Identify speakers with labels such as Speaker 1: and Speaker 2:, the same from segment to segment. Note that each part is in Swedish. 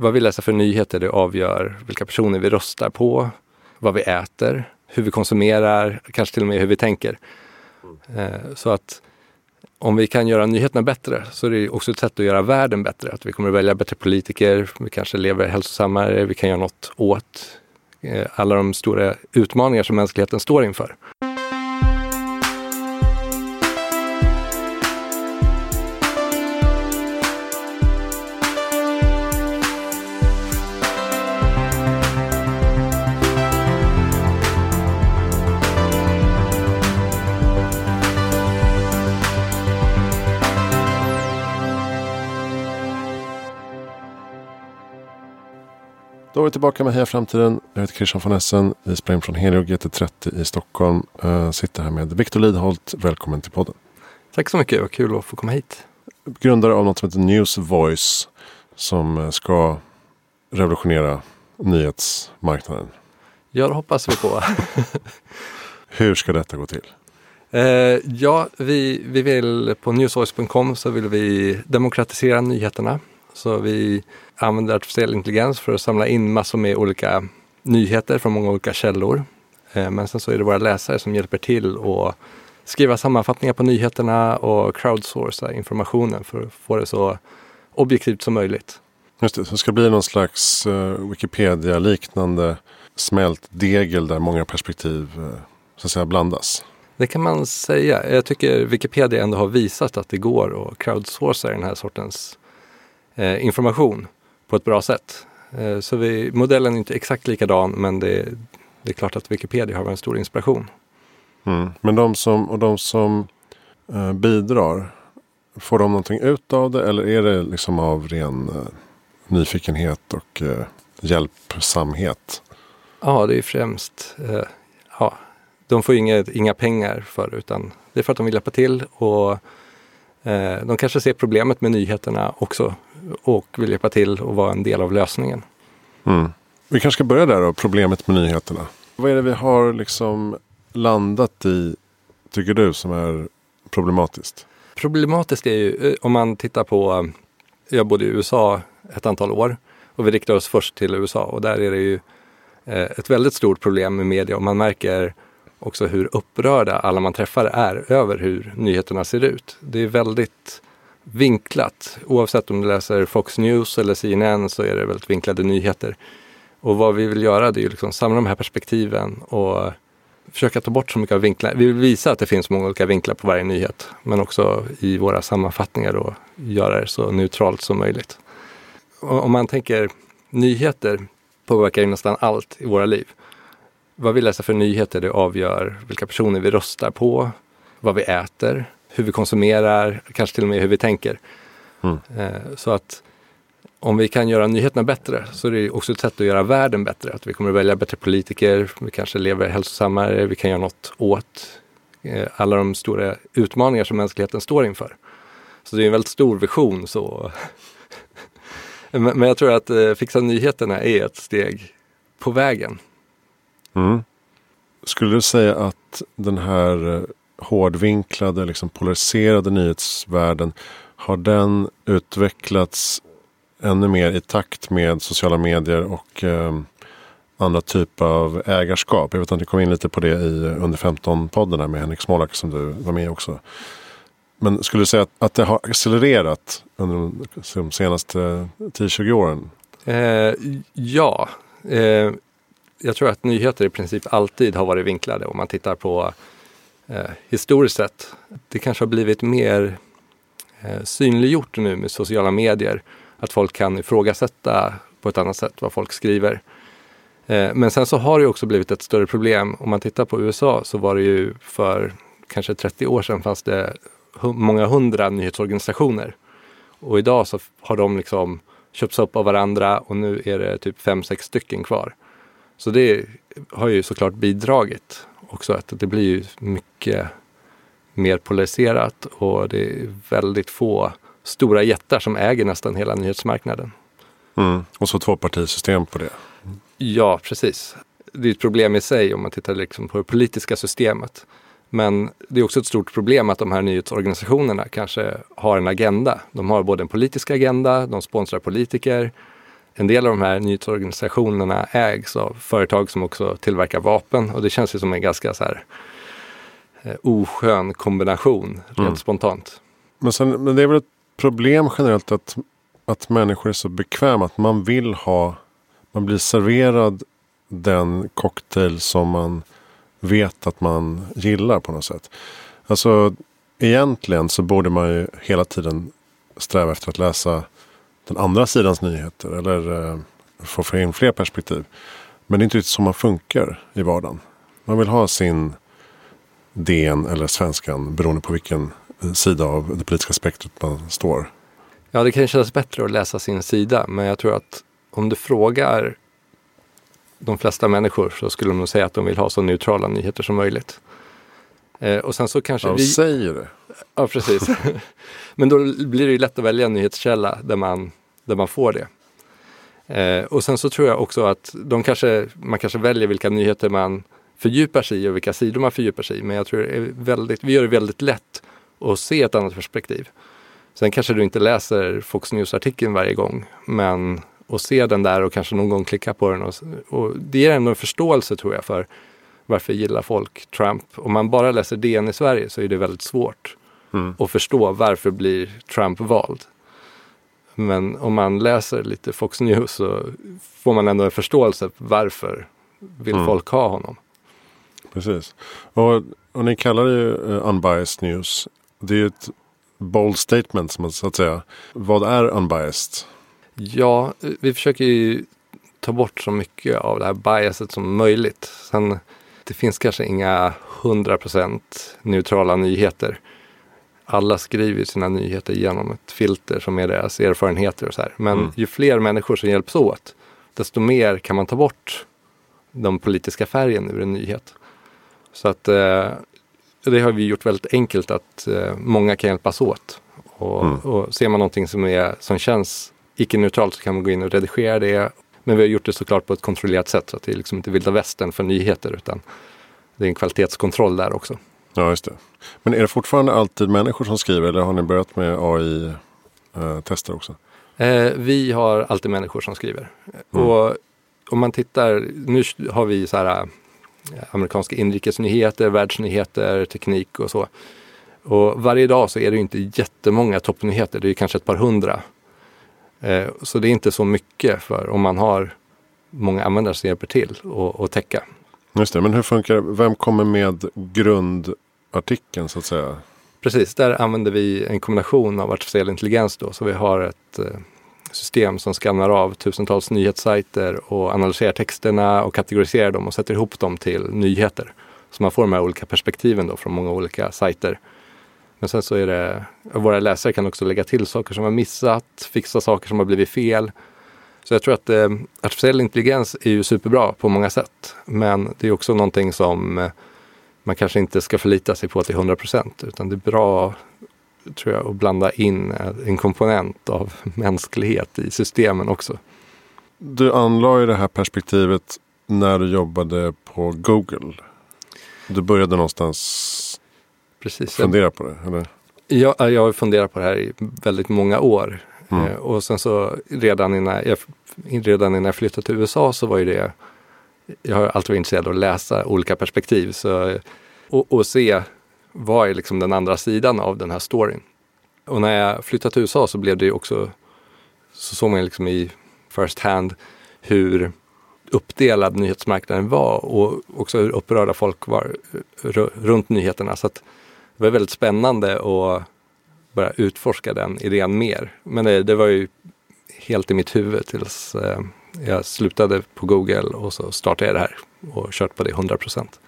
Speaker 1: vad vi läser för nyheter, det avgör vilka personer vi röstar på, vad vi äter, hur vi konsumerar, kanske till och med hur vi tänker. Eh, så att om vi kan göra nyheterna bättre så är det också ett sätt att göra världen bättre. Att vi kommer att välja bättre politiker, vi kanske lever hälsosammare, vi kan göra något åt eh, alla de stora utmaningar som mänskligheten står inför.
Speaker 2: Då är vi tillbaka med Heja Framtiden. Jag heter Christian von Essen. Vi spelar in från Helio GT30 i Stockholm. Uh, sitter här med Viktor Lidholt. Välkommen till podden.
Speaker 1: Tack så mycket. Vad kul att få komma hit.
Speaker 2: Grundare av något som heter News Voice. Som eh, ska revolutionera nyhetsmarknaden.
Speaker 1: Ja, det hoppas vi på.
Speaker 2: Hur ska detta gå till?
Speaker 1: Uh, ja, vi, vi vill på newsvoice.com så vill vi demokratisera nyheterna. Så vi använder artificiell intelligens för att samla in massor med olika nyheter från många olika källor. Eh, men sen så är det våra läsare som hjälper till att skriva sammanfattningar på nyheterna och crowdsourca informationen för att få det så objektivt som möjligt.
Speaker 2: Just det, så det ska bli någon slags uh, Wikipedia-liknande smältdegel där många perspektiv uh, så att säga blandas.
Speaker 1: Det kan man säga. Jag tycker Wikipedia ändå har visat att det går att crowdsourca den här sortens eh, information på ett bra sätt. Eh, så vi, modellen är inte exakt likadan men det, det är klart att Wikipedia har varit en stor inspiration.
Speaker 2: Mm. Men de som, och de som eh, bidrar, får de någonting ut av det eller är det liksom av ren eh, nyfikenhet och eh, hjälpsamhet?
Speaker 1: Ja, det är främst, eh, ja, de får inga, inga pengar för utan det är för att de vill hjälpa till och eh, de kanske ser problemet med nyheterna också och vill hjälpa till och vara en del av lösningen.
Speaker 2: Mm. Vi kanske ska börja där då, problemet med nyheterna. Vad är det vi har liksom landat i, tycker du, som är problematiskt?
Speaker 1: Problematiskt är ju eh, om man tittar på, eh, jag bodde i USA ett antal år och vi riktar oss först till USA och där är det ju eh, ett väldigt stort problem med media och man märker också hur upprörda alla man träffar är över hur nyheterna ser ut. Det är väldigt vinklat. Oavsett om du läser Fox News eller CNN så är det väldigt vinklade nyheter. Och vad vi vill göra det är ju liksom samla de här perspektiven och försöka ta bort så mycket av vinklar. Vi vill visa att det finns många olika vinklar på varje nyhet. Men också i våra sammanfattningar då göra det så neutralt som möjligt. Och om man tänker nyheter påverkar ju nästan allt i våra liv. Vad vi läser för nyheter det avgör vilka personer vi röstar på, vad vi äter, hur vi konsumerar, kanske till och med hur vi tänker. Mm. Eh, så att om vi kan göra nyheterna bättre så är det också ett sätt att göra världen bättre. Att vi kommer att välja bättre politiker, vi kanske lever hälsosammare, vi kan göra något åt eh, alla de stora utmaningar som mänskligheten står inför. Så det är en väldigt stor vision. Så. Men jag tror att eh, fixa nyheterna är ett steg på vägen.
Speaker 2: Mm. Skulle du säga att den här hårdvinklade, liksom polariserade nyhetsvärlden. Har den utvecklats ännu mer i takt med sociala medier och eh, andra typer av ägarskap? Jag vet att ni kom in lite på det i Under 15-podden med Henrik Smolak som du var med också. Men skulle du säga att, att det har accelererat under de senaste 10-20 åren?
Speaker 1: Eh, ja, eh, jag tror att nyheter i princip alltid har varit vinklade om man tittar på eh, historiskt sett. Det kanske har blivit mer eh, synliggjort nu med sociala medier. Att folk kan ifrågasätta på ett annat sätt vad folk skriver. Eh, men sen så har det också blivit ett större problem. Om man tittar på USA så var det ju för kanske 30 år sedan fanns det många hundra nyhetsorganisationer. Och idag så har de liksom köpts upp av varandra och nu är det typ fem, sex stycken kvar. Så det har ju såklart bidragit också att det blir ju mycket mer polariserat och det är väldigt få stora jättar som äger nästan hela nyhetsmarknaden.
Speaker 2: Mm. Och så tvåpartisystem på det.
Speaker 1: Ja, precis. Det är ett problem i sig om man tittar liksom på det politiska systemet. Men det är också ett stort problem att de här nyhetsorganisationerna kanske har en agenda. De har både en politisk agenda, de sponsrar politiker en del av de här nyhetsorganisationerna ägs av företag som också tillverkar vapen och det känns ju som en ganska så här eh, oskön kombination rent
Speaker 2: Mm.
Speaker 1: spontant.
Speaker 2: Men, sen, men det är väl ett problem generellt att, att människor är så bekväma att man vill ha, man blir serverad den cocktail som man vet att man gillar på något sätt. Alltså egentligen så borde man ju hela tiden sträva efter att läsa den andra sidans nyheter eller eh, få få in fler perspektiv. Men det är inte riktigt så man funkar i vardagen. Man vill ha sin DN eller Svenskan beroende på vilken eh, sida av det politiska spektrat man står.
Speaker 1: Ja, det kan kännas bättre att läsa sin sida, men jag tror att om du frågar de flesta människor så skulle de nog säga att de vill ha så neutrala nyheter som möjligt. Eh, och sen så kanske
Speaker 2: Ja,
Speaker 1: vi...
Speaker 2: säger det.
Speaker 1: Ja, precis. Men då blir det ju lätt att välja en nyhetskälla där man, där man får det. Eh, och sen så tror jag också att de kanske, man kanske väljer vilka nyheter man fördjupar sig i och vilka sidor man fördjupar sig i. Men jag tror det är väldigt, vi gör det väldigt lätt att se ett annat perspektiv. Sen kanske du inte läser Fox News-artikeln varje gång, men att se den där och kanske någon gång klicka på den. Och, och det ger ändå en förståelse tror jag för varför gillar folk Trump. Om man bara läser DN i Sverige så är det väldigt svårt
Speaker 2: Mm.
Speaker 1: och förstå varför blir Trump vald. Men om man läser lite Fox News så får man ändå en förståelse för varför vill
Speaker 2: Mm.
Speaker 1: folk ha honom.
Speaker 2: Precis. Och, och ni kallar det ju uh, unbiased news. Det är ju ett bold statement som man så att säga. Vad är unbiased?
Speaker 1: Ja, vi försöker ju ta bort så mycket av det här biaset som möjligt. Sen, det finns kanske inga 100% neutrala nyheter. Alla skriver sina nyheter genom ett filter som är deras erfarenheter och så här. Men
Speaker 2: Mm.
Speaker 1: ju fler människor som hjälps åt, desto mer kan man ta bort den politiska färgen ur en nyhet. Så att eh, det har vi gjort väldigt enkelt att eh, många kan hjälpas åt. Och,
Speaker 2: Mm.
Speaker 1: och ser man någonting som, är, som känns icke-neutralt så kan man gå in och redigera det. Men vi har gjort det såklart på ett kontrollerat sätt så att det är liksom inte vilda västern för nyheter utan det är en kvalitetskontroll där också.
Speaker 2: Ja, just det. Men är det fortfarande alltid människor som skriver eller har ni börjat med AI-tester också?
Speaker 1: Eh, vi har alltid människor som skriver.
Speaker 2: Mm.
Speaker 1: Och om man tittar, nu har vi så här eh, amerikanska inrikesnyheter, världsnyheter, teknik och så. Och varje dag så är det ju inte jättemånga toppnyheter, det är ju kanske ett par hundra. Eh, så det är inte så mycket för om man har många användare som hjälper till och, och täcka.
Speaker 2: Just det, men hur funkar det? Vem kommer med grundartikeln så att säga?
Speaker 1: Precis, där använder vi en kombination av artificiell intelligens då. Så vi har ett eh, system som skannar av tusentals nyhetssajter och analyserar texterna och kategoriserar dem och sätter ihop dem till nyheter. Så man får de här olika perspektiven då från många olika sajter. Men sen så är det, våra läsare kan också lägga till saker som har missat, fixa saker som har blivit fel. Så jag tror att eh, artificiell intelligens är ju superbra på många sätt. Men det är också någonting som eh, man kanske inte ska förlita sig på till 100 procent. Utan det är bra, tror jag, att blanda in eh, en komponent av mänsklighet i systemen också.
Speaker 2: Du anlade ju det här perspektivet när du jobbade på Google. Du började någonstans
Speaker 1: Precis.
Speaker 2: fundera på det, eller?
Speaker 1: Jag, jag har funderat på det här i väldigt många år.
Speaker 2: Mm.
Speaker 1: Eh, och sen så redan innan, jag, redan innan jag flyttade till USA så var ju det, jag har alltid varit intresserad av att läsa olika perspektiv. Så, och, och se vad är liksom den andra sidan av den här storyn. Och när jag flyttade till USA så blev det ju också, så såg man liksom i first hand hur uppdelad nyhetsmarknaden var och också hur upprörda folk var r- runt nyheterna. Så att det var väldigt spännande att börja utforska den idén mer. Men det, det var ju helt i mitt huvud tills eh, jag slutade på Google och så startade jag det här och kört på det 100 procent.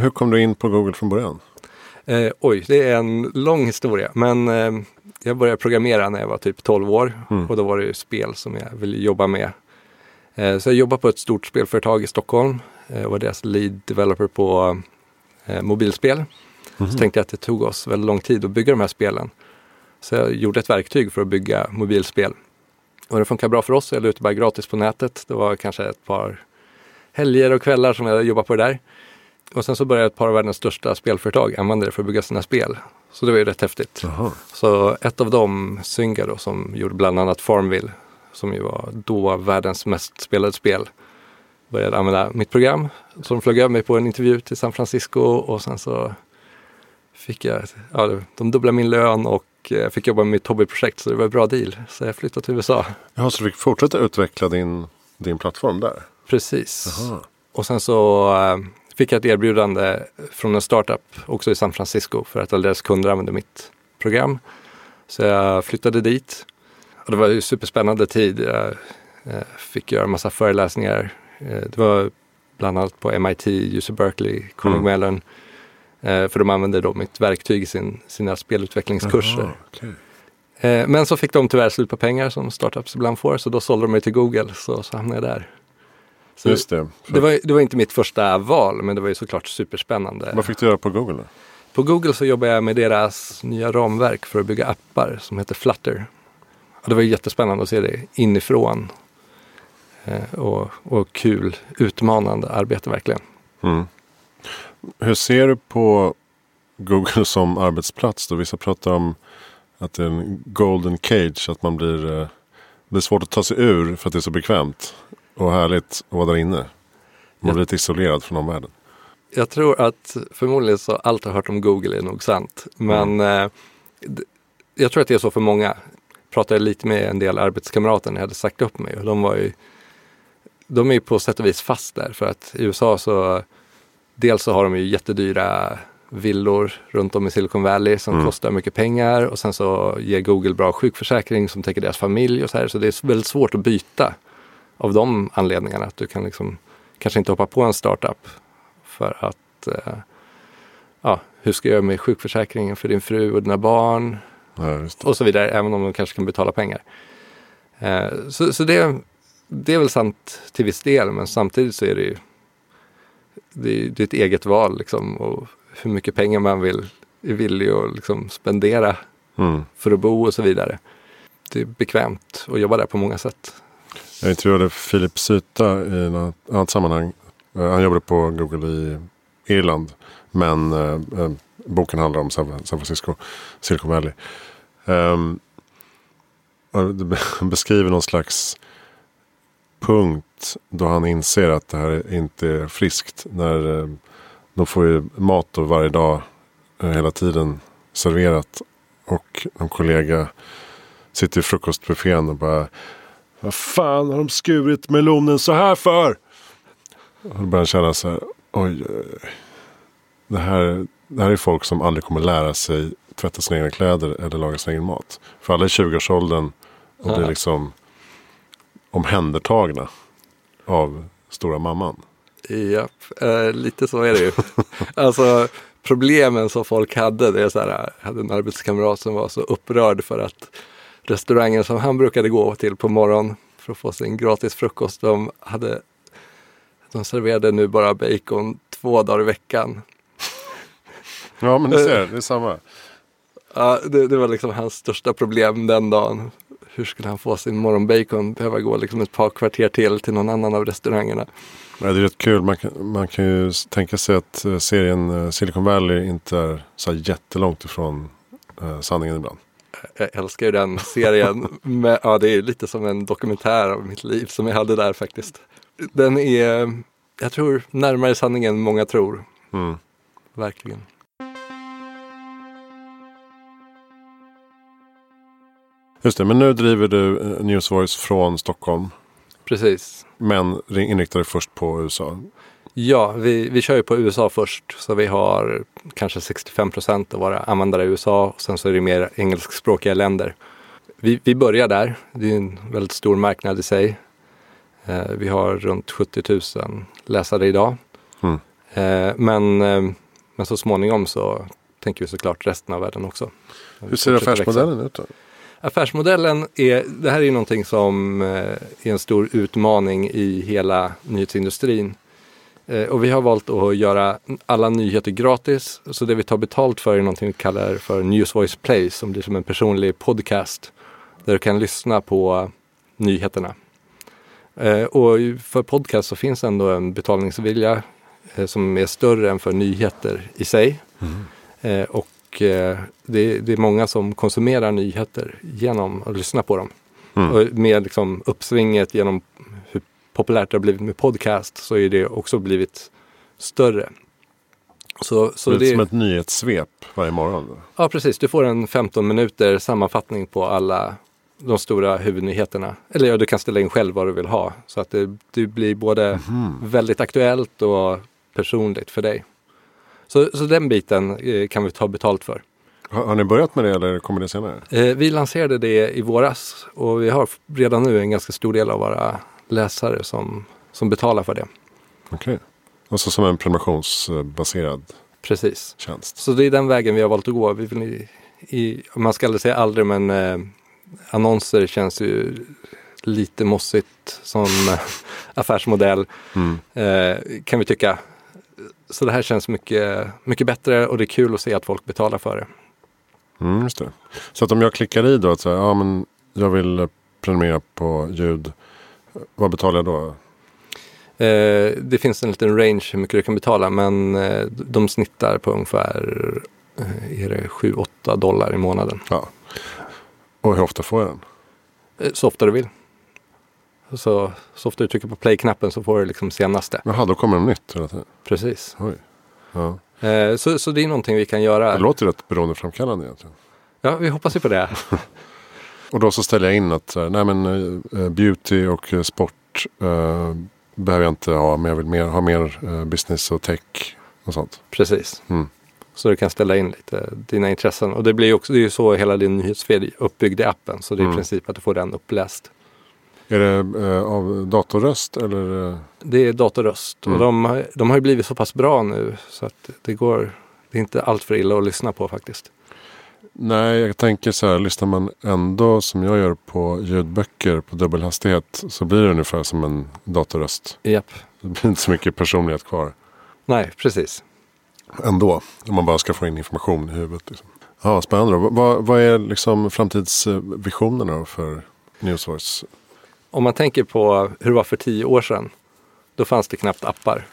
Speaker 2: Hur kom du in på Google från början?
Speaker 1: Eh, oj, det är en lång historia. Men eh, jag började programmera när jag var typ 12 år
Speaker 2: Mm.
Speaker 1: och då var det ju spel som jag ville jobba med. Eh, så jag jobbade på ett stort spelföretag i Stockholm eh, och var deras lead developer på eh, mobilspel. Så tänkte jag att det tog oss väldigt lång tid att bygga de här spelen. Så jag gjorde ett verktyg för att bygga mobilspel. Och det funkar bra för oss. Jag la ut det bara gratis på nätet. Det var kanske ett par helger och kvällar som jag jobbade på det där. Och sen så började ett par av världens största spelföretag använda det för att bygga sina spel. Så det var ju rätt häftigt.
Speaker 2: Jaha.
Speaker 1: Så ett av dem, Zynga då, som gjorde bland annat Farmville, som ju var då världens mest spelade spel. Började använda mitt program. Så de flög över mig på en intervju till San Francisco och sen så fick jag, ja, de dubblade min lön och eh, fick jobba med mitt hobbyprojekt så det var en bra deal. Så jag flyttade till USA.
Speaker 2: Ja, så du fick fortsätta utveckla din, din plattform där?
Speaker 1: Precis. Aha. Och sen så äh, fick jag ett erbjudande från en startup också i San Francisco för att alla deras kunder använde mitt program. Så jag flyttade dit. Och det var ju superspännande tid. Jag eh, fick göra massa föreläsningar. Eh, det var bland annat på MIT, UC Berkeley, Carnegie mm. Mellon. Eh, för de använde då mitt verktyg i sin, sina spelutvecklingskurser. Aha, okay. Men så fick de tyvärr slut på pengar som startups ibland får. Så då sålde de mig till Google. Så, så hamnade jag där.
Speaker 2: Så Just det.
Speaker 1: Det var, det var inte mitt första val, men det var ju såklart superspännande.
Speaker 2: Vad fick du göra på Google?
Speaker 1: På Google så jobbar jag med deras nya ramverk för att bygga appar som heter Flutter. Och det var jättespännande att se det inifrån. Eh, och, och kul, utmanande arbete verkligen. Mm.
Speaker 2: Hur ser du på Google som arbetsplats? Då? Vissa pratar om att det är en golden cage, att man blir, eh, det är svårt att ta sig ur för att det är så bekvämt och härligt att vara där inne. Man blir lite isolerad från omvärlden.
Speaker 1: Jag tror att förmodligen så allt jag hört om Google är nog sant. Men mm. eh, jag tror att det är så för många. Jag pratade lite med en del arbetskamrater när jag hade sagt upp mig och de var ju de är ju på sätt och vis fast där för att i USA så dels så har de ju jättedyra villor runt om i Silicon Valley som mm. kostar mycket pengar och sen så ger Google bra sjukförsäkring som täcker deras familj och så här. Så det är väldigt svårt att byta av de anledningarna. Att du kan liksom kanske inte hoppa på en startup för att eh, ja, hur ska jag göra med sjukförsäkringen för din fru och dina barn ja, och så vidare, även om de kanske kan betala pengar. Eh, så så det, det är väl sant till viss del, men samtidigt så är det ju det är, ett eget val liksom och hur mycket pengar man vill, är villig att liksom spendera mm. för att bo och så vidare. Det är bekvämt att jobba där på många sätt.
Speaker 2: Jag intervjuade Filip Syta i något annat sammanhang. Eh, han jobbade på Google i Irland. Men eh, eh boken handlar om San Francisco, Silicon Valley. Um, han beskriver någon slags punkt då han inser att det här inte är friskt. När eh, de får ju mat då varje dag eh, hela tiden serverat. Och en kollega sitter i frukostbuffén och bara Vad fan har de skurit melonen så här för? Och då börjar han känna så här Oj, det här, det här är folk som aldrig kommer lära sig tvätta sina egna kläder eller laga sin egen mat. För alla i 20-årsåldern och blir liksom omhändertagna av stora mamman.
Speaker 1: Japp, eh, lite så är det ju. alltså problemen som folk hade, det är så här, jag hade en arbetskamrat som var så upprörd för att restaurangen som han brukade gå till på morgonen för att få sin gratis frukost, de, hade, de serverade nu bara bacon två dagar i veckan.
Speaker 2: Ja, men du ser, det är samma.
Speaker 1: Ja, det, det, var liksom hans största problem den dagen hur skulle han få sin morgonbacon? Behöva gå liksom ett par kvarter till till någon annan av restaurangerna.
Speaker 2: Ja, det är rätt kul. Man kan, man kan ju tänka sig att eh, serien eh, Silicon Valley inte är så jättelångt ifrån eh, sanningen ibland.
Speaker 1: Jag älskar ju den serien. Men, ja, det är lite som en dokumentär av mitt liv som jag hade där faktiskt. Den är, jag tror, närmare sanningen än många tror. Mm. Verkligen.
Speaker 2: Just det, men nu driver du eh, Newsvoice från Stockholm.
Speaker 1: Precis.
Speaker 2: Men inriktar dig först på USA.
Speaker 1: Ja, vi, vi kör ju på USA först. Så vi har kanske 65 procent av våra användare i USA. Och sen så är det mer engelskspråkiga länder. Vi, vi börjar där. Det är en väldigt stor marknad i sig. Eh, vi har runt 70 000 läsare idag. Mm. Eh, men, eh, men så småningom så tänker vi såklart resten av världen också.
Speaker 2: Hur ser affärsmodellen ut då?
Speaker 1: Affärsmodellen är, det här är någonting som eh, är en stor utmaning i hela nyhetsindustrin. Eh, och vi har valt att göra alla nyheter gratis. Så det vi tar betalt för är någonting vi kallar för Newsvoice Play som blir som en personlig podcast. Där du kan lyssna på nyheterna. Eh, och för podcast så finns ändå en betalningsvilja som är större än för nyheter i sig. Mm. Och och eh, det, det, är många som konsumerar nyheter genom att lyssna på dem.
Speaker 2: Mm.
Speaker 1: Och med liksom uppsvinget genom hur populärt det har blivit med podcast så är det också blivit större. Så, så
Speaker 2: det är
Speaker 1: det,
Speaker 2: som ett nyhetssvep varje morgon. Då.
Speaker 1: ja, precis. Du får en 15 minuter sammanfattning på alla de stora huvudnyheterna. Eller ja, du kan ställa in själv vad du vill ha. Så att det, det blir både väldigt aktuellt och personligt för dig. Så, så den biten eh, kan vi ta betalt för.
Speaker 2: Har, har ni börjat med det eller kommer det senare?
Speaker 1: Eh, vi lanserade det i våras och vi har redan nu en ganska stor del av våra läsare som, som betalar för det.
Speaker 2: Okej. Och så som en prenumerationsbaserad
Speaker 1: Precis.
Speaker 2: tjänst.
Speaker 1: Så det är den vägen vi har valt att gå. Vi vill i, man ska aldrig säga aldrig men eh, annonser känns ju lite mossigt som affärsmodell
Speaker 2: Mm.
Speaker 1: eh, kan vi tycka. Så det här känns mycket, mycket bättre och det är kul att se att folk betalar för det.
Speaker 2: Mm, just det. Så att om jag klickar i då att säga, ja men jag vill prenumerera på ljud. Vad betalar jag då?
Speaker 1: Eh, det finns en liten range hur mycket du kan betala men eh, de snittar på ungefär eh, är det 7-8 dollar i månaden.
Speaker 2: Ja. Och hur ofta får jag den?
Speaker 1: Eh, så ofta du vill. Så, så ofta du trycker på play-knappen så får du liksom senaste.
Speaker 2: Jaha, då kommer det nytt hela tiden.
Speaker 1: Precis.
Speaker 2: Oj. Ja.
Speaker 1: Eh, så, så det är någonting vi kan göra.
Speaker 2: Det låter rätt beroendeframkallande egentligen.
Speaker 1: Ja, vi hoppas ju på det.
Speaker 2: Och då så ställer jag in att nej men eh, beauty och eh, sport eh, behöver jag inte ha. Men jag vill mer, ha mer eh, business och tech och sånt.
Speaker 1: Precis.
Speaker 2: Mm.
Speaker 1: Så du kan ställa in lite dina intressen. Och det blir också, det är ju så hela din nyhetsfeed uppbyggd i appen. Så det är
Speaker 2: Mm.
Speaker 1: i princip att du får den uppläst.
Speaker 2: Är det eh, av datorröst eller? Eh,
Speaker 1: Det är datorröst.
Speaker 2: Mm.
Speaker 1: Och de, har- de har ju blivit så pass bra nu. Så att det går, det är inte allt för illa att lyssna på faktiskt.
Speaker 2: nej, jag tänker så här. Lyssnar man ändå som jag gör på ljudböcker på dubbelhastighet. Så blir det ungefär som en datorröst.
Speaker 1: Japp.
Speaker 2: Det blir inte så mycket personlighet kvar.
Speaker 1: Nej, precis.
Speaker 2: Ändå. Om man bara ska få in information i huvudet. Liksom. Ja, spännande. Vad, vad är liksom framtidsvisionerna för Newsvoice?
Speaker 1: Om man tänker på hur det var för tio år sedan. Då fanns det knappt appar.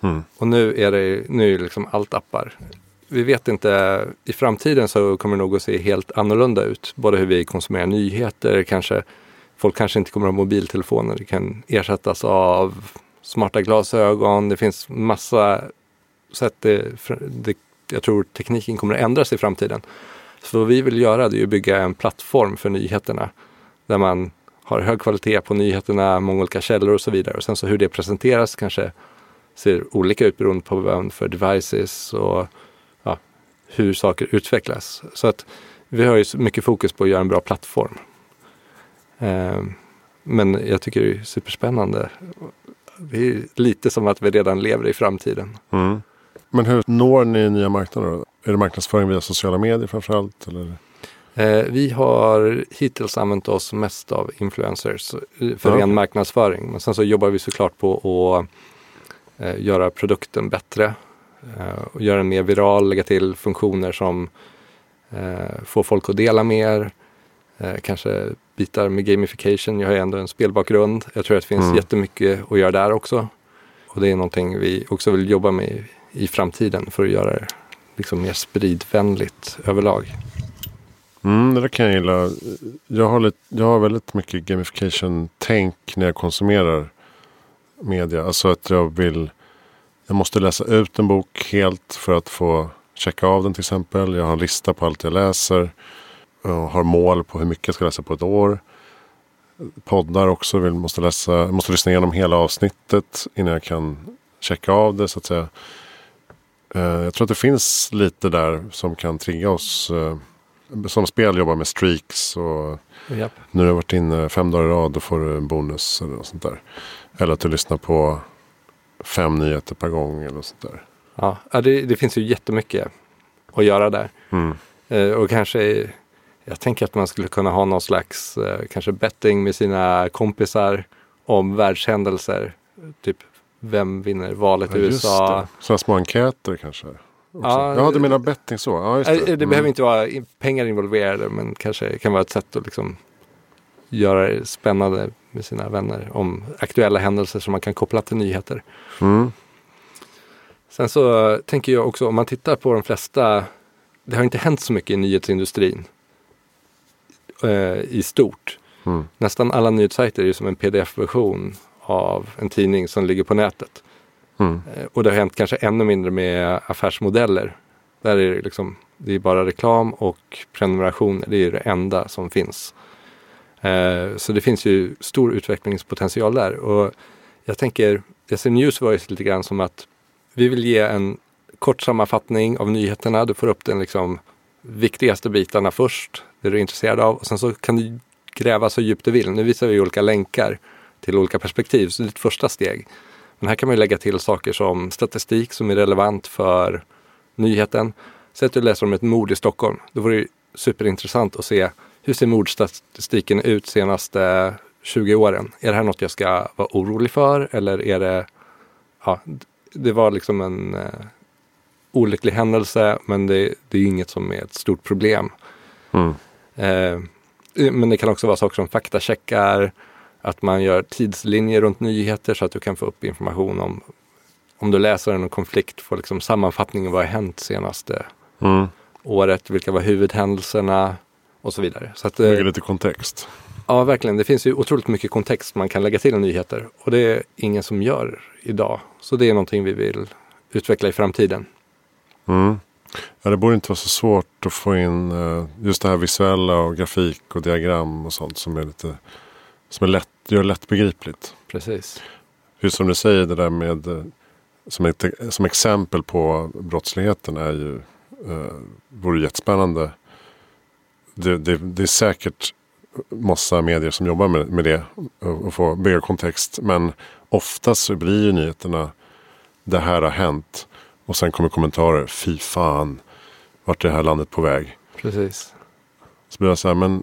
Speaker 2: Mm.
Speaker 1: Och nu är det nu är liksom allt appar. Vi vet inte, i framtiden så kommer det nog att se helt annorlunda ut. Både hur vi konsumerar nyheter, kanske folk kanske inte kommer att ha mobiltelefoner. Det kan ersättas av smarta glasögon. Det finns massa sätt. Det, det, jag tror tekniken kommer att ändras i framtiden. Så vad vi vill göra det är att bygga en plattform för nyheterna. Där man har hög kvalitet på nyheterna, många olika källor och så vidare. Och sen så hur det presenteras kanske ser olika ut beroende på vad för devices och ja, hur saker utvecklas. Så att vi har ju så mycket fokus på att göra en bra plattform. Eh, men jag tycker det är superspännande. Det är lite som att vi redan lever i framtiden.
Speaker 2: Mm. Men hur når ni nya marknader då? Är det marknadsföring via sociala medier framförallt? Eller?
Speaker 1: Eh, vi har hittills använt oss mest av influencers eh, för
Speaker 2: Ja.
Speaker 1: ren marknadsföring. Men sen så jobbar vi såklart på att eh, göra produkten bättre. Och göra den mer viral, lägga till funktioner som får folk att dela mer. Kanske bitar med gamification. Jag har ju ändå en spelbakgrund. Jag tror att det finns
Speaker 2: Mm.
Speaker 1: jättemycket att göra där också. Och det är någonting vi också vill jobba med i, i framtiden för att göra det liksom mer spridvänligt överlag.
Speaker 2: Mm, det där kan jag gilla. Jag har, lite, jag har väldigt mycket gamification-tänk när jag konsumerar media. Alltså att jag vill... Jag måste läsa ut en bok helt för att få checka av den till exempel. Jag har en lista på allt jag läser. Jag har mål på hur mycket jag ska läsa på ett år. Poddar också. Vill, måste, läsa, jag måste lyssna igenom hela avsnittet innan jag kan checka av det så att säga. Eh, jag tror att det finns lite där som kan trigga oss. Eh, som spel jobbar med streaks och
Speaker 1: Japp.
Speaker 2: nu har jag varit inne fem dagar i rad då får du en bonus eller något sånt där. Eller att du lyssnar på fem nyheter per gång eller något sånt där.
Speaker 1: Ja, det, det finns ju jättemycket att göra där.
Speaker 2: Mm.
Speaker 1: Eh, och kanske, jag tänker att man skulle kunna ha någon slags eh, kanske betting med sina kompisar om världshändelser. Typ, vem vinner valet i
Speaker 2: Ja, just
Speaker 1: USA?
Speaker 2: Sådana små enkäter kanske. Också.
Speaker 1: Ja,
Speaker 2: Ja, du menar betting så. Ja, just
Speaker 1: Eh,
Speaker 2: det.
Speaker 1: Det,
Speaker 2: Mm.
Speaker 1: behöver inte vara pengar involverade men kanske kan vara ett sätt att liksom göra det spännande med sina vänner om aktuella händelser som man kan koppla till nyheter.
Speaker 2: Mm.
Speaker 1: Sen så tänker jag också om man tittar på de flesta, det har inte hänt så mycket i nyhetsindustrin eh, i stort.
Speaker 2: Mm.
Speaker 1: Nästan alla nyhetssajter är ju som en pdf-version av en tidning som ligger på nätet.
Speaker 2: Mm.
Speaker 1: Och det har hänt kanske ännu mindre med affärsmodeller. Där är det, liksom, det är bara reklam och prenumerationer. Det är det enda som finns. Eh, så det finns ju stor utvecklingspotential där. Och jag tänker, SR News var ju lite grann som att vi vill ge en kort sammanfattning av nyheterna. Du får upp den liksom viktigaste bitarna först, det du är intresserad av. Och sen så kan du gräva så djupt du vill. Nu visar vi olika länkar till olika perspektiv, så det är ett första steg. Men här kan man lägga till saker som statistik som är relevant för nyheten. Säg att du läser om ett mord i Stockholm. Då vore det superintressant att se hur ser mordstatistiken ut senaste 20 åren? Är det här något jag ska vara orolig för eller är det, ja, det var liksom en eh, olycklig händelse men det, det är inget som är ett stort problem.
Speaker 2: Mm.
Speaker 1: Eh, men det kan också vara saker som faktacheckar, att man gör tidslinjer runt nyheter så att du kan få upp information om om du läser en konflikt, får liksom sammanfattning av vad har hänt senaste
Speaker 2: Mm.
Speaker 1: året, vilka var huvudhändelserna och så vidare. Så att,
Speaker 2: Bygger
Speaker 1: eh,
Speaker 2: lite kontext.
Speaker 1: ja, verkligen. Det finns ju otroligt mycket kontext man kan lägga till nyheter och det är ingen som gör idag. Så det är någonting vi vill utveckla i framtiden.
Speaker 2: Mm. Ja, det borde inte vara så svårt att få in eh, just det här visuella och grafik och diagram och sånt som är lite som är lätt, det lättbegripligt.
Speaker 1: Precis.
Speaker 2: Just som du säger det där med eh, som, ett, som exempel på brottsligheten är ju eh, vore jättespännande. Det, det, det är säkert massa medier som jobbar med, med det och, och få bygga kontext. Men oftast så blir ju nyheterna det här har hänt och sen kommer kommentarer. Fy fan, vart är det här landet på väg?
Speaker 1: Precis.
Speaker 2: Så blir jag så här, men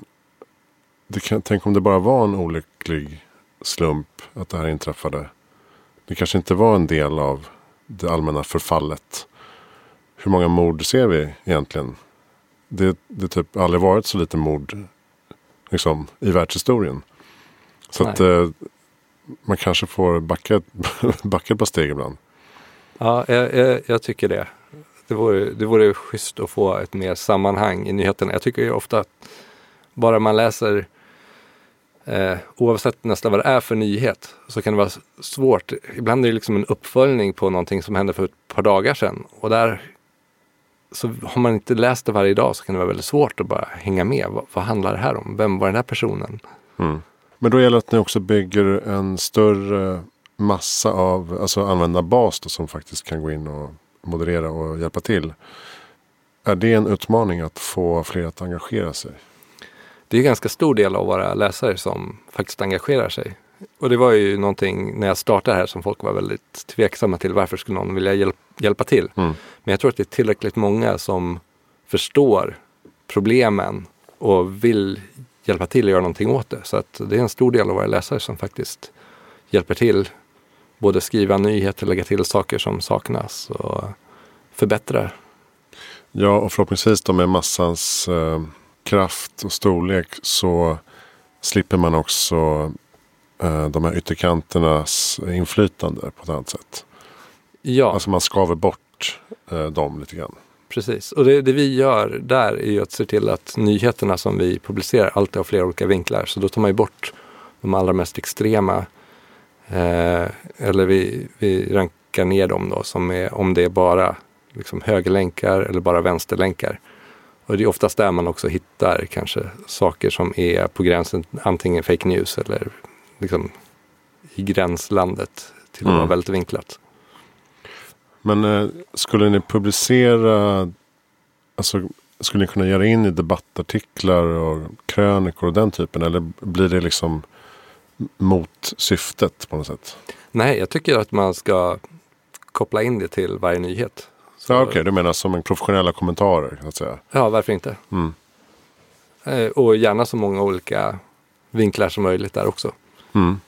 Speaker 2: kan, tänk om det bara var en olycklig slump att det här inträffade. Det kanske inte var en del av det allmänna förfallet. Hur många mord ser vi egentligen? Det det typ aldrig varit så lite mord liksom, i världshistorien. Så
Speaker 1: Nej.
Speaker 2: att eh, man kanske får backa, backa ett par steg ibland.
Speaker 1: Ja, jag, jag, jag tycker det. Det vore, det vore schysst att få ett mer sammanhang i nyheterna. Jag tycker ju ofta att bara man läser eh, oavsett nästan vad det är för nyhet så kan det vara svårt. Ibland är det liksom en uppföljning på någonting som hände för ett par dagar sedan. Och där så har man inte läst det varje dag så kan det vara väldigt svårt att bara hänga med. Vad, vad handlar det här om? Vem var den här personen?
Speaker 2: Mm. Men då gäller det att ni också bygger en större massa av alltså användarbas då, som faktiskt kan gå in och moderera och hjälpa till. Är det en utmaning att få fler att engagera sig?
Speaker 1: Det är en ganska stor del av våra läsare som faktiskt engagerar sig. Och det var ju någonting när jag startade här som folk var väldigt tveksamma till. Varför skulle någon vilja hjälp, hjälpa till?
Speaker 2: Mm.
Speaker 1: Men jag tror att det är tillräckligt många som förstår problemen och vill hjälpa till och göra någonting åt det. Så att det är en stor del av våra läsare som faktiskt hjälper till. Både skriva nyheter, lägga till saker som saknas och förbättra.
Speaker 2: Ja, och förhoppningsvis då med massans eh, kraft och storlek så slipper man också eh, de här ytterkanternas inflytande på ett annat sätt.
Speaker 1: Ja,
Speaker 2: Alltså man skaver bort eh, dem lite grann.
Speaker 1: Precis, och det, det vi gör där är ju att se till att nyheterna som vi publicerar alltid har flera olika vinklar. Så då tar man ju bort de allra mest extrema. Eh, eller vi, vi rankar ner dem då som är om det är bara liksom högerlänkar eller bara vänsterlänkar. Och det är oftast där man också hittar kanske saker som är på gränsen antingen fake news eller liksom i gränslandet till att
Speaker 2: Mm.
Speaker 1: vara väldigt vinklat.
Speaker 2: Men eh, skulle ni publicera, alltså skulle ni kunna göra in i debattartiklar och krönikor och den typen? Eller blir det liksom mot syftet på något sätt?
Speaker 1: Nej, jag tycker att man ska koppla in det till varje nyhet.
Speaker 2: Ja, Okej, du menar som en professionella kommentarer så att säga.
Speaker 1: Ja, varför inte?
Speaker 2: Mm.
Speaker 1: Eh, och gärna så många olika vinklar som möjligt där också.
Speaker 2: Mm.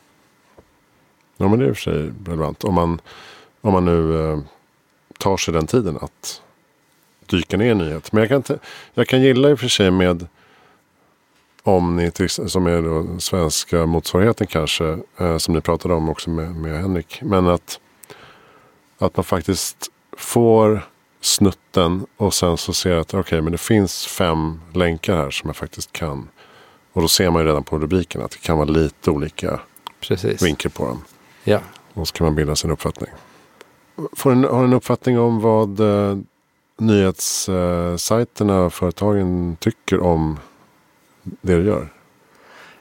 Speaker 2: Ja men det är i och för sig relevant. Om man, om man nu eh, tar sig den tiden att dyka ner i nyhet. Men jag kan, inte- jag kan gilla i och för sig med om ni till, ex- som är då svenska motsvarigheten kanske. Eh, som ni pratade om också med, med Henrik. Men att, att man faktiskt får snutten och sen så ser att okej men det finns fem länkar här som jag faktiskt kan Och då ser man ju redan på rubriken att det kan vara lite olika
Speaker 1: Precis.
Speaker 2: vinkel på dem.
Speaker 1: Ja.
Speaker 2: Och så kan man bilda sin uppfattning. Får en, har du en uppfattning om vad eh, nyhetssajterna och företagen tycker om det du gör?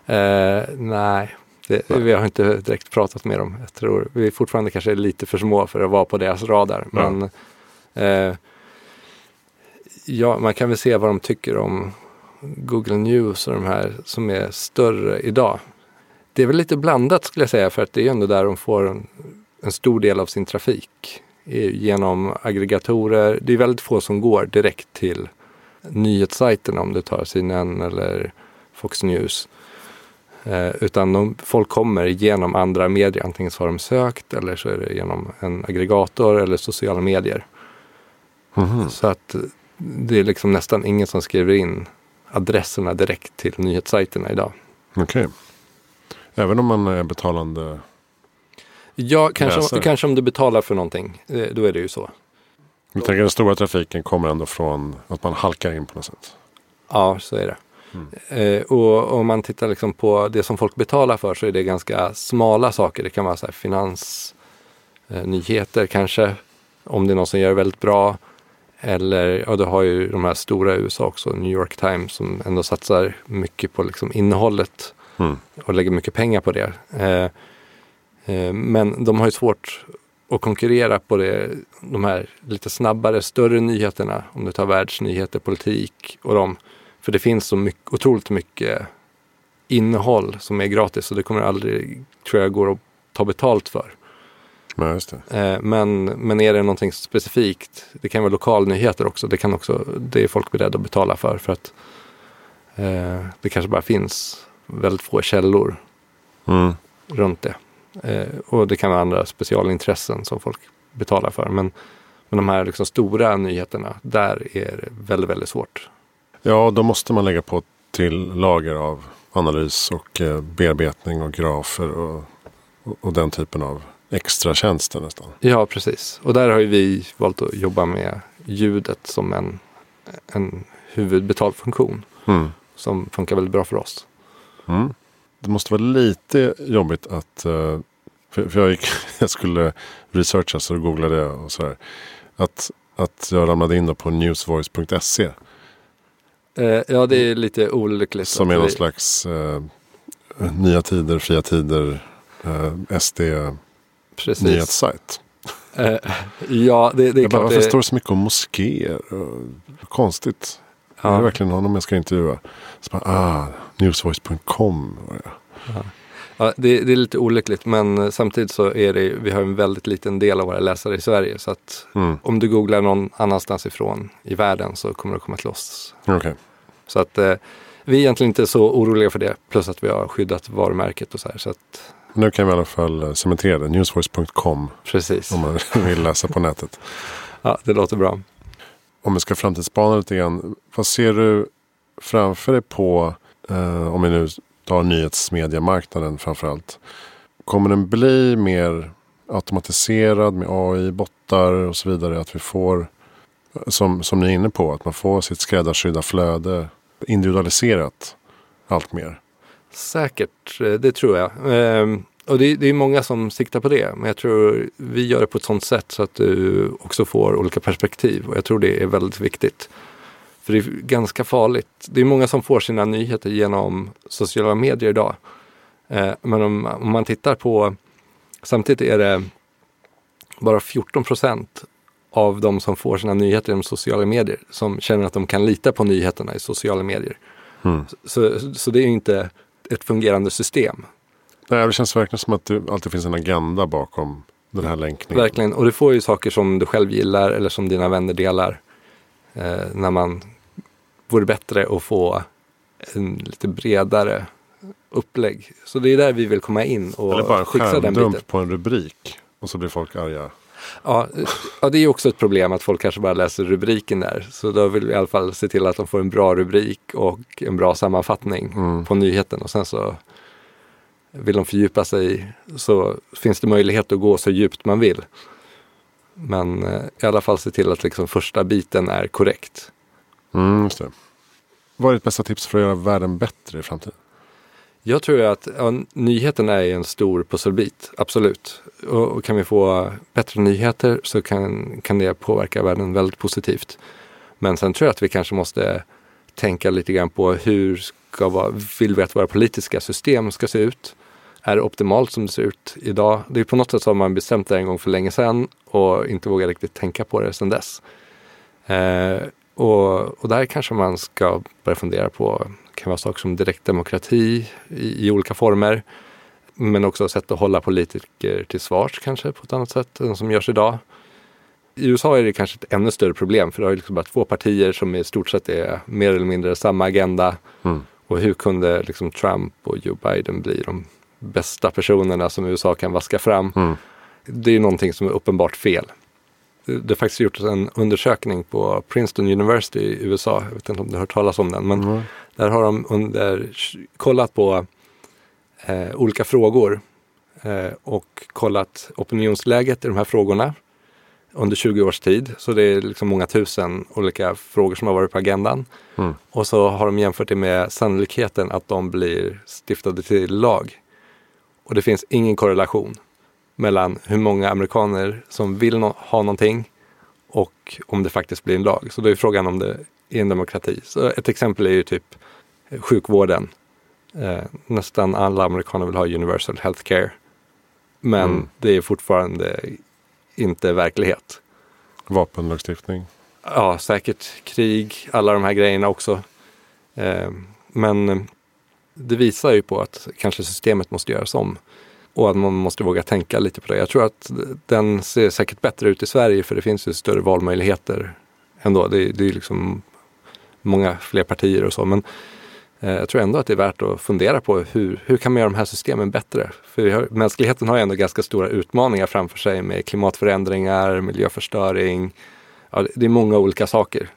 Speaker 1: Eh, nej, det, vi har inte direkt pratat med dem. Jag tror vi är fortfarande kanske lite för små för att vara på deras radar.
Speaker 2: Ja.
Speaker 1: Eh, ja, man kan väl se vad de tycker om Google News och de här som är större idag. Det är väl lite blandat skulle jag säga för att det är ju ändå där de får en, en stor del av sin trafik. Genom aggregatorer. Det är väldigt få som går direkt till nyhetssajterna om du tar CNN eller Fox News. Eh, utan de, folk kommer genom andra medier. Antingen så har de sökt eller så är det genom en aggregator eller sociala medier.
Speaker 2: Mhm.
Speaker 1: Så att det är liksom nästan ingen som skriver in adresserna direkt till nyhetssajterna idag.
Speaker 2: Okej. Även om man är betalande.
Speaker 1: Ja, kanske,
Speaker 2: Läsare.
Speaker 1: kanske om du betalar för någonting. eh, Då är det ju så.
Speaker 2: Jag tänker den stora trafiken kommer ändå från att man halkar in på något sätt.
Speaker 1: Ja, så är det. Eh, och om man tittar liksom på det som folk betalar för så är det ganska smala saker. Det kan vara så här finans, eh, kanske, om det är någon som gör väldigt bra. Eller, ja du har ju de här stora i USA också, New York Times, som ändå satsar mycket på liksom innehållet
Speaker 2: Mm.
Speaker 1: och lägger mycket pengar på det. Eh, eh, men de har ju svårt att konkurrera på det, de här lite snabbare, större nyheterna. Om du tar världsnyheter, politik och de. För det finns så mycket, otroligt mycket innehåll som är gratis och det kommer aldrig, tror jag, går att ta betalt för.
Speaker 2: Det.
Speaker 1: Eh, men, men är det någonting specifikt, det kan vara lokalnyheter också, det kan också, det är folk beredda att betala för. För att eh, det kanske bara finns väldigt få källor
Speaker 2: Mm.
Speaker 1: runt det. Eh, och det kan vara andra specialintressen som folk betalar för. Men, men de här liksom stora nyheterna, där är det väldigt, väldigt svårt.
Speaker 2: Ja, då måste man lägga på till lager av analys och eh, bearbetning och grafer och, och, och den typen av extra tjänster nästan.
Speaker 1: Ja, precis. Och där har ju vi valt att jobba med ljudet som en, en huvudbetalfunktion
Speaker 2: Mm.
Speaker 1: som funkar väldigt bra för oss.
Speaker 2: Mm. Det måste vara lite jobbigt att, eh, för, jag, gick, jag skulle researcha så googlade jag och sådär. Att, att jag ramlade in på newsvoice.se
Speaker 1: Eh, ja, det är lite olyckligt.
Speaker 2: som är någon
Speaker 1: vi-
Speaker 2: slags eh, nya tider, fria tider, eh, SD
Speaker 1: Precis.
Speaker 2: nyhetssajt.
Speaker 1: Eh, ja, det, det är
Speaker 2: Jag bara,
Speaker 1: klart.
Speaker 2: varför
Speaker 1: det,
Speaker 2: står det så mycket om moskéer? Konstigt. Är det
Speaker 1: ja,
Speaker 2: verkligen honom jag ska intervjua? Så bara, ah, newsvoice.com var det.
Speaker 1: ja, det, det är lite olyckligt, men samtidigt så är det, vi har en väldigt liten del av våra läsare i Sverige. Så att
Speaker 2: Mm.
Speaker 1: om du googlar någon annanstans ifrån i världen så kommer du komma till oss.
Speaker 2: Okej.
Speaker 1: Så att eh, vi är egentligen inte så oroliga för det. Plus att vi har skyddat varumärket och så här. Så att,
Speaker 2: Nu kan vi i alla fall eh, cementera det. Newsvoice.com
Speaker 1: precis.
Speaker 2: om man vill läsa på nätet.
Speaker 1: Ja, det låter bra.
Speaker 2: Om vi ska framtidsspana lite grann. Vad ser du framför dig på, eh, om vi nu tar nyhetsmediemarknaden framför allt. Kommer den bli mer automatiserad med AI, bottar och så vidare? Att vi får, som, som ni är inne på, att man får sitt skräddarsydda flöde individualiserat allt mer.
Speaker 1: Säkert, eh, det tror jag. Ehm, och det, det är många som siktar på det. Men jag tror vi gör det på ett sånt sätt så att du också får olika perspektiv. Och jag tror det är väldigt viktigt. För det är ganska farligt. Det är många som får sina nyheter genom sociala medier idag. Eh, men om, om man tittar på, samtidigt är det bara 14 procent av de som får sina nyheter genom sociala medier som känner att de kan lita på nyheterna i sociala medier.
Speaker 2: Mm.
Speaker 1: Så, så det är ju inte ett fungerande system.
Speaker 2: Nej, det känns verkligen som att det alltid finns en agenda bakom den här länkningen.
Speaker 1: Verkligen. Och du får ju saker som du själv gillar eller som dina vänner delar. Eh, när man vore bättre att få en lite bredare upplägg. Så det är där vi vill komma in och
Speaker 2: Eller bara en
Speaker 1: fixa den biten.
Speaker 2: skärmdump på en rubrik. Och så blir folk arga.
Speaker 1: Ja, ja, det är också ett problem att folk kanske bara läser rubriken där. Så då vill vi i alla fall se till att de får en bra rubrik och en bra sammanfattning
Speaker 2: Mm.
Speaker 1: på nyheten. Och sen så vill de fördjupa sig så finns det möjlighet att gå så djupt man vill. Men eh, i alla fall se till att liksom första biten är korrekt.
Speaker 2: Mm, just det. vad är ditt bästa tips för att göra världen bättre i framtiden?
Speaker 1: Jag tror att ja, nyheten är en stor pusselbit, absolut. Och, och, kan vi få bättre nyheter så kan, kan det påverka världen väldigt positivt. Men sen tror jag att vi kanske måste tänka lite grann på hur ska vara, vill vi att våra politiska system ska se ut? Är det optimalt som det ser ut idag? Det är på något sätt så man bestämt det en gång för länge sedan och inte vågar riktigt tänka på det sedan dess. Eh, och, och där kanske man ska börja fundera på, kan vara saker som direktdemokrati i, i olika former. Men också sätt att hålla politiker till svars kanske på ett annat sätt än som görs idag. I USA är det kanske ett ännu större problem för det har liksom bara två partier som i stort sett är mer eller mindre samma agenda. Mm. Och hur kunde liksom Trump och Joe Biden bli de bästa personerna som USA kan vaska fram? Mm. Det är någonting som är uppenbart fel. Det har faktiskt gjorts en undersökning på Princeton University i USA. Jag vet inte om du har hört talas om den. Men mm. där har de under, kollat på eh, olika frågor eh, och kollat opinionsläget i de här frågorna under 20 års tid. Så det är liksom många tusen olika frågor som har varit på agendan. Mm. Och så har de jämfört det med sannolikheten att de blir stiftade till lag. Och det finns ingen korrelation mellan hur många amerikaner som vill no ha någonting och om det faktiskt blir en lag. Så då är frågan om det är en demokrati. Så ett exempel är ju typ sjukvården. Eh, nästan alla amerikaner vill ha universal health care. Men mm. det är fortfarande inte verklighet.
Speaker 2: Vapenlagstiftning?
Speaker 1: Ja, säkert krig, alla de här grejerna också. Eh, men det visar ju på att kanske systemet måste göras om. Och att man måste våga tänka lite på det. Jag tror att den ser säkert bättre ut i Sverige för det finns ju större valmöjligheter ändå. Det, det är liksom många fler partier och så. Men eh, jag tror ändå att det är värt att fundera på hur, hur kan man göra de här systemen bättre? För har, mänskligheten har ju ändå ganska stora utmaningar framför sig med klimatförändringar, miljöförstöring. Ja, det är många olika saker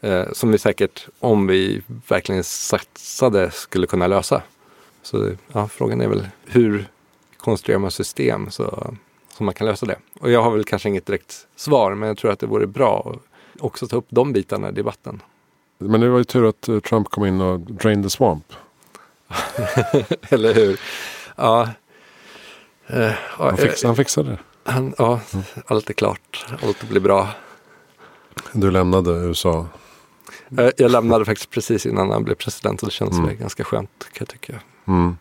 Speaker 1: eh, som vi säkert, om vi verkligen satsade, skulle kunna lösa. Så ja, frågan är väl hur konstruerar man system så, så man kan lösa det? Och jag har väl kanske inget direkt svar, men jag tror att det vore bra att också ta upp de bitarna i debatten.
Speaker 2: Men det var ju tur att eh, Trump kom in och drained the swamp.
Speaker 1: Eller hur? Ja.
Speaker 2: Uh, han, fix, han fixade det.
Speaker 1: Han, ja, mm. allt är klart. Allt blir bra.
Speaker 2: Du lämnade USA?
Speaker 1: Jag lämnade faktiskt precis innan han blev president och det känns mm. ganska skönt kan jag tycka. Mm.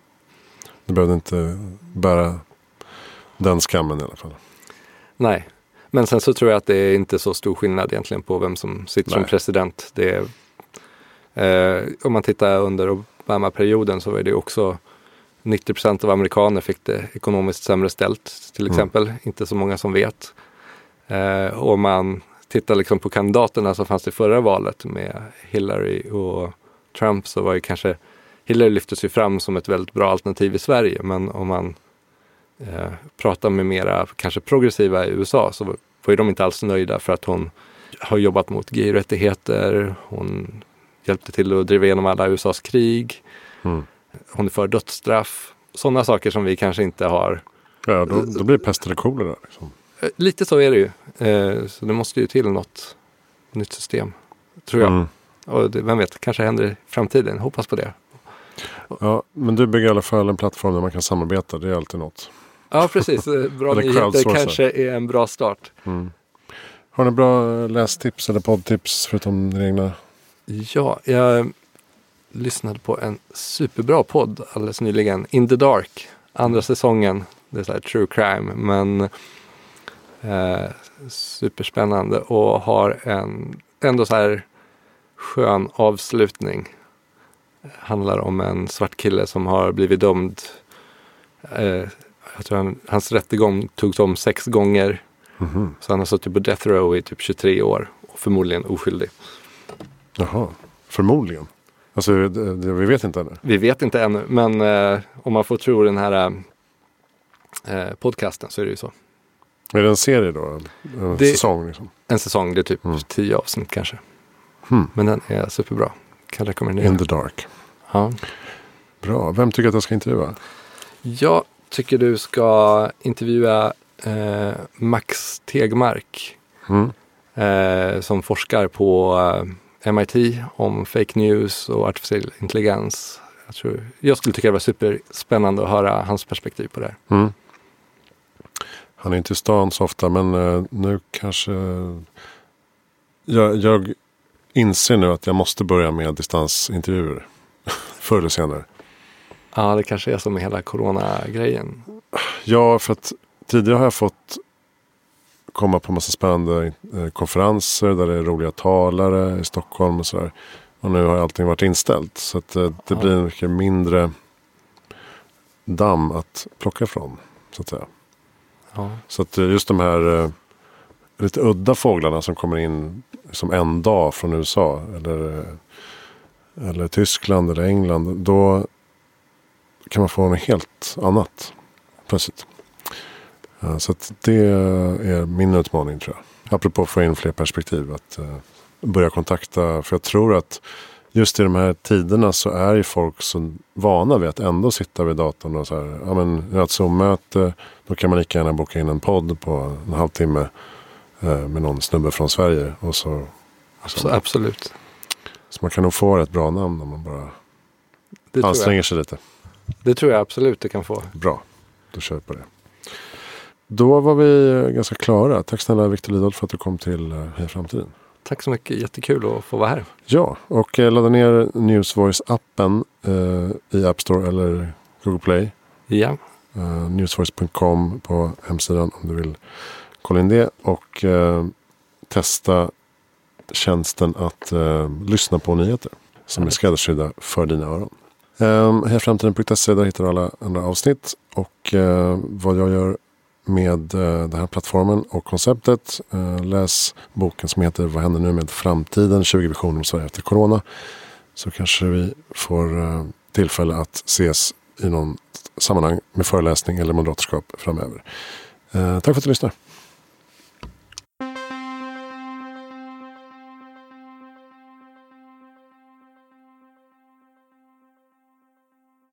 Speaker 2: Du behövde inte bära den skammen i alla fall.
Speaker 1: Nej, men sen så tror jag att det är inte så stor skillnad egentligen på vem som sitter Nej. som president. Det är, eh, om man tittar under Obama-perioden så var det också 90 procent av amerikaner fick det ekonomiskt sämre ställt till mm. exempel. Mm. Inte så många som vet. Eh, om man tittar liksom på kandidaterna som fanns i förra valet med Hillary och Trump så var ju kanske Hillary lyftes ju fram som ett väldigt bra alternativ i Sverige men om man eh, pratar med mera kanske progressiva i USA så var ju de inte alls nöjda för att hon har jobbat mot gay-rättigheter. Hon hjälpte till att driva igenom alla USAs krig. Mm. Hon är för dödsstraff. Sådana saker som vi kanske inte har.
Speaker 2: Ja, då, då blir det pest eller kolera. Liksom.
Speaker 1: Eh, lite så är det ju. Eh, så det måste ju till något nytt system. Tror jag. Mm. Och det, vem vet, kanske händer i framtiden. Hoppas på det.
Speaker 2: Ja, men du bygger i alla fall en plattform där man kan samarbeta. Det är alltid något.
Speaker 1: Ja, precis. Bra nyheter kanske är en bra start. Mm.
Speaker 2: Har du bra lästips eller poddtips förutom dina egna?
Speaker 1: Ja, jag lyssnade på en superbra podd alldeles nyligen. In the Dark, andra säsongen. Det är så här true crime, men eh, superspännande och har en ändå så här skön avslutning handlar om en svart kille som har blivit dömd. Eh, jag tror han, hans rättegång togs om sex gånger. Mm -hmm. Så han har suttit på death row i typ 23 år och förmodligen oskyldig.
Speaker 2: Jaha, förmodligen? Alltså det, det, vi vet inte ännu?
Speaker 1: Vi vet inte ännu, men eh, om man får tro den här eh, podcasten så är det ju så.
Speaker 2: Är det en serie då? En det, säsong? Liksom?
Speaker 1: En säsong, det är typ mm. tio avsnitt kanske. Hmm. Men den är superbra. Kan rekommendera.
Speaker 2: In the dark.
Speaker 1: Ja.
Speaker 2: Bra. Vem tycker att jag ska intervjua?
Speaker 1: Jag tycker du ska intervjua eh, Max Tegmark. Mm. Eh, som forskar på MIT om fake news och artificiell intelligens. Jag, tror, jag skulle tycka det var superspännande att höra hans perspektiv på det här.
Speaker 2: Mm. Han är inte i stan så ofta men uh, nu kanske... Jag, jag inser nu att jag måste börja med distansintervjuer. Förr eller senare.
Speaker 1: Ja, det kanske är som med hela coronagrejen.
Speaker 2: Ja, för att tidigare har jag fått komma på massa spännande eh, konferenser där det är roliga talare i Stockholm och sådär. Och nu har allting varit inställt. Så att eh, det blir mycket mindre damm att plocka från. Så att säga.
Speaker 1: Ja.
Speaker 2: Så att eh, just de här lite udda fåglarna som kommer in som en dag från USA. Eller, eller Tyskland eller England. Då kan man få något helt annat plötsligt. Eh, så det är min utmaning tror jag. Apropå att få in fler perspektiv. Att eh, börja kontakta. För jag tror att just i de här tiderna så är ju folk så vana vid att ändå sitta vid datorn och så här. Ja men jag har ett Zoom-möte. Då kan man lika gärna boka in en podd på en halvtimme. Uh, med någon snubbe från Sverige. Och så,
Speaker 1: så, absolut.
Speaker 2: Så man kan nog få ett bra namn om man bara det anstränger sig lite.
Speaker 1: Det tror jag absolut du kan få.
Speaker 2: Bra, då kör vi på det. Då var vi ganska klara. Tack snälla Victor Lidholt för att du kom till eh, Heja Framtiden.
Speaker 1: Tack så mycket, jättekul att få vara här.
Speaker 2: Ja, och eh, ladda ner Newsvoice-appen eh, i App Store eller Google Play.
Speaker 1: Ja.
Speaker 2: Eh, newsvoice.com på hemsidan om du vill kolla in det. Och eh, testa tjänsten att eh, lyssna på nyheter. Som är skräddarsydda för dina öron. Ehm, um, Hejaframtiden.se, där hittar du alla andra avsnitt. Och eh, vad jag gör med eh, den här plattformen och konceptet. Eh, läs boken som heter Vad händer nu med framtiden? 20 visioner om Sverige efter Corona. Så kanske vi får eh, tillfälle att ses i någon sammanhang med föreläsning eller moderatorskap framöver. Eh, tack för att du lyssnar.